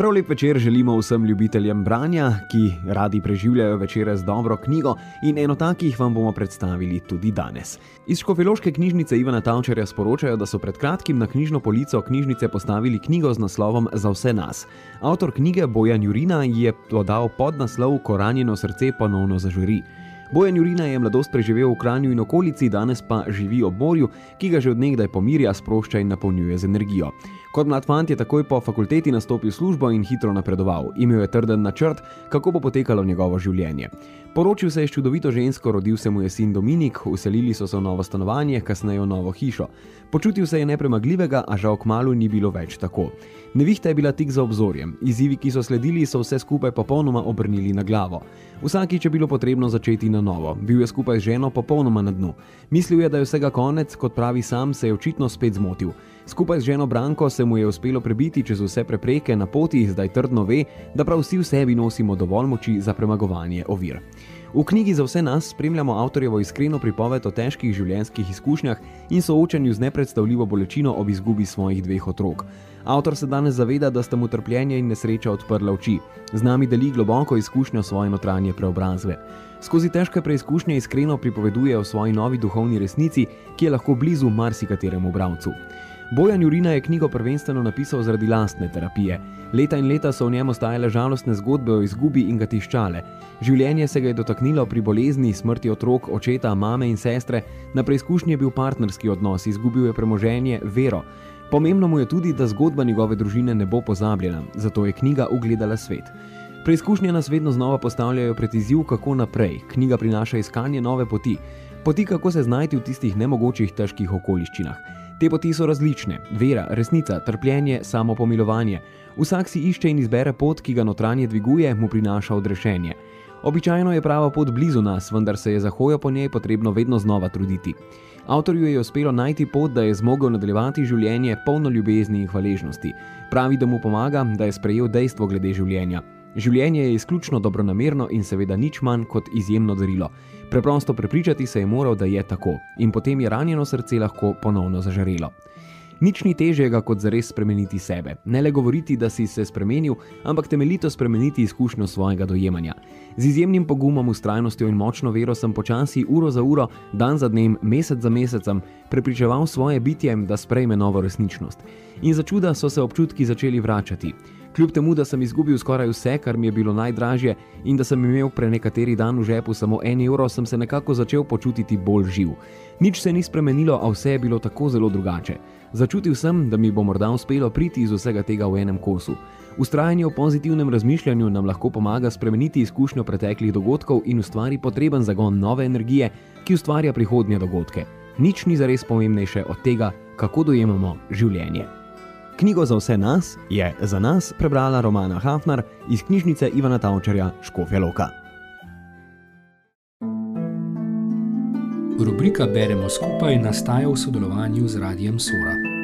Prav lep večer želimo vsem ljubiteljem branja, ki radi preživljajo večere z dobro knjigo in eno takih vam bomo predstavili tudi danes. Iz Škofeloške knjižnice Ivana Tavčarja sporočajo, da so pred kratkim na knjižno polico knjižnice postavili knjigo z naslovom Za vse nas. Avtor knjige Bojan Jurina je dodal podnaslov Koranjeno srce ponovno zažuri. Bojan Jurina je mladost preživel v Kranju in okolici, danes pa živi ob morju, ki ga že odnegdaj pomirja, sprošča in napolnjuje z energijo. Kot mlad fant je takoj po fakulteti nastopil službo in hitro napredoval. Imel je trden načrt, kako bo potekalo njegovo življenje. Poročil se je s čudovito žensko, rodil se mu je sin Dominik, uselili so se v novo stanovanje, kasneje v novo hišo. Počutil se je nepremagljivega, a žal kmalo ni bilo več tako. Nevihta je bila tik za obzorjem, izzivi, ki so sledili, so vse skupaj popolnoma obrnili na glavo. Vsakič je bilo potrebno začeti na novo, bil je skupaj z ženo popolnoma na dnu. Mislil je, da je vsega konec, kot pravi sam, se je očitno spet zmotil. Skupaj z ženo Branko se mu je uspelo prebiti čez vse prepreke na poti, zdaj trdno ve, da prav vsi v sebi nosimo dovolj moči za premagovanje ovir. V knjigi za vse nas spremljamo avtorjevo iskreno pripoved o težkih življenjskih izkušnjah in soočanju z nepredstavljivo bolečino ob izgubi svojih dveh otrok. Avtor se danes zaveda, da sta mu trpljenje in nesreča odprla oči. Z nami deli globoko izkušnjo svoje notranje preobrazbe. Skozi težke preizkušnje iskreno pripoveduje o svoji novi duhovni resnici, ki je lahko blizu marsikateremu bralcu. Bojan Jurina je knjigo prvenstveno napisal zaradi lastne terapije. Leta in leta so v njem ostajale žalostne zgodbe o izgubi in ga tiščale. Življenje se ga je dotaknilo pri bolezni, smrti otrok, očeta, mame in sestre, na preizkušnji je bil partnerski odnos, izgubil je premoženje, vero. Pomembno mu je tudi, da zgodba njegove družine ne bo pozabljena, zato je knjiga ugledala svet. Preizkušnje nas vedno znova postavljajo pred izziv, kako naprej. Knjiga prinaša iskanje nove poti, poti, kako se znajti v tistih nemogočih, težkih okoliščinah. Te poti so različne: vera, resnica, trpljenje, samo pomilovanje. Vsak si išče in izbere pot, ki ga notranje dviguje, mu prinaša odrešenje. Običajno je prava pot blizu nas, vendar se je za hojo po njej potrebno vedno znova truditi. Avtorju je uspelo najti pot, da je zmogel nadaljevati življenje polno ljubezni in hvaležnosti. Pravi, da mu pomaga, da je sprejel dejstvo glede življenja. Življenje je izključno dobronamerno in seveda nič manj kot izjemno darilo. Preprosto prepričati se je moral, da je tako, in potem je ranjeno srce lahko ponovno zažarelo. Nič ni težjega, kot zares spremeniti sebe. Ne le govoriti, da si se spremenil, ampak temeljito spremeniti izkušnjo svojega dojemanja. Z izjemnim pogumom, ustrajnostjo in močno vero sem počasi, uro za uro, dan za dnem, mesec za mesecem, prepričeval svoje bitje, da sprejme novo resničnost. In za čuda so se občutki začeli vračati. Kljub temu, da sem izgubil skoraj vse, kar mi je bilo najdražje, in da sem imel pre nekateri dan v žepu samo en evro, sem se nekako začel počutiti bolj živ. Nič se ni spremenilo, a vse je bilo tako zelo drugače. Začutil sem, da mi bo morda uspelo priti iz vsega tega v enem kosu. Ustrajanje v pozitivnem razmišljanju nam lahko pomaga spremeniti izkušnjo preteklih dogodkov in ustvari potreben zagon nove energije, ki ustvarja prihodnje dogodke. Nič ni zares pomembnejše od tega, kako dojemamo življenje. Knjigo za vse nas je za nas prebrala Romana Hafnar iz knjižnice Ivana Tavčarja Škofja Loka. Rubrika Beremo skupaj nastaja v sodelovanju z Radijem Sora.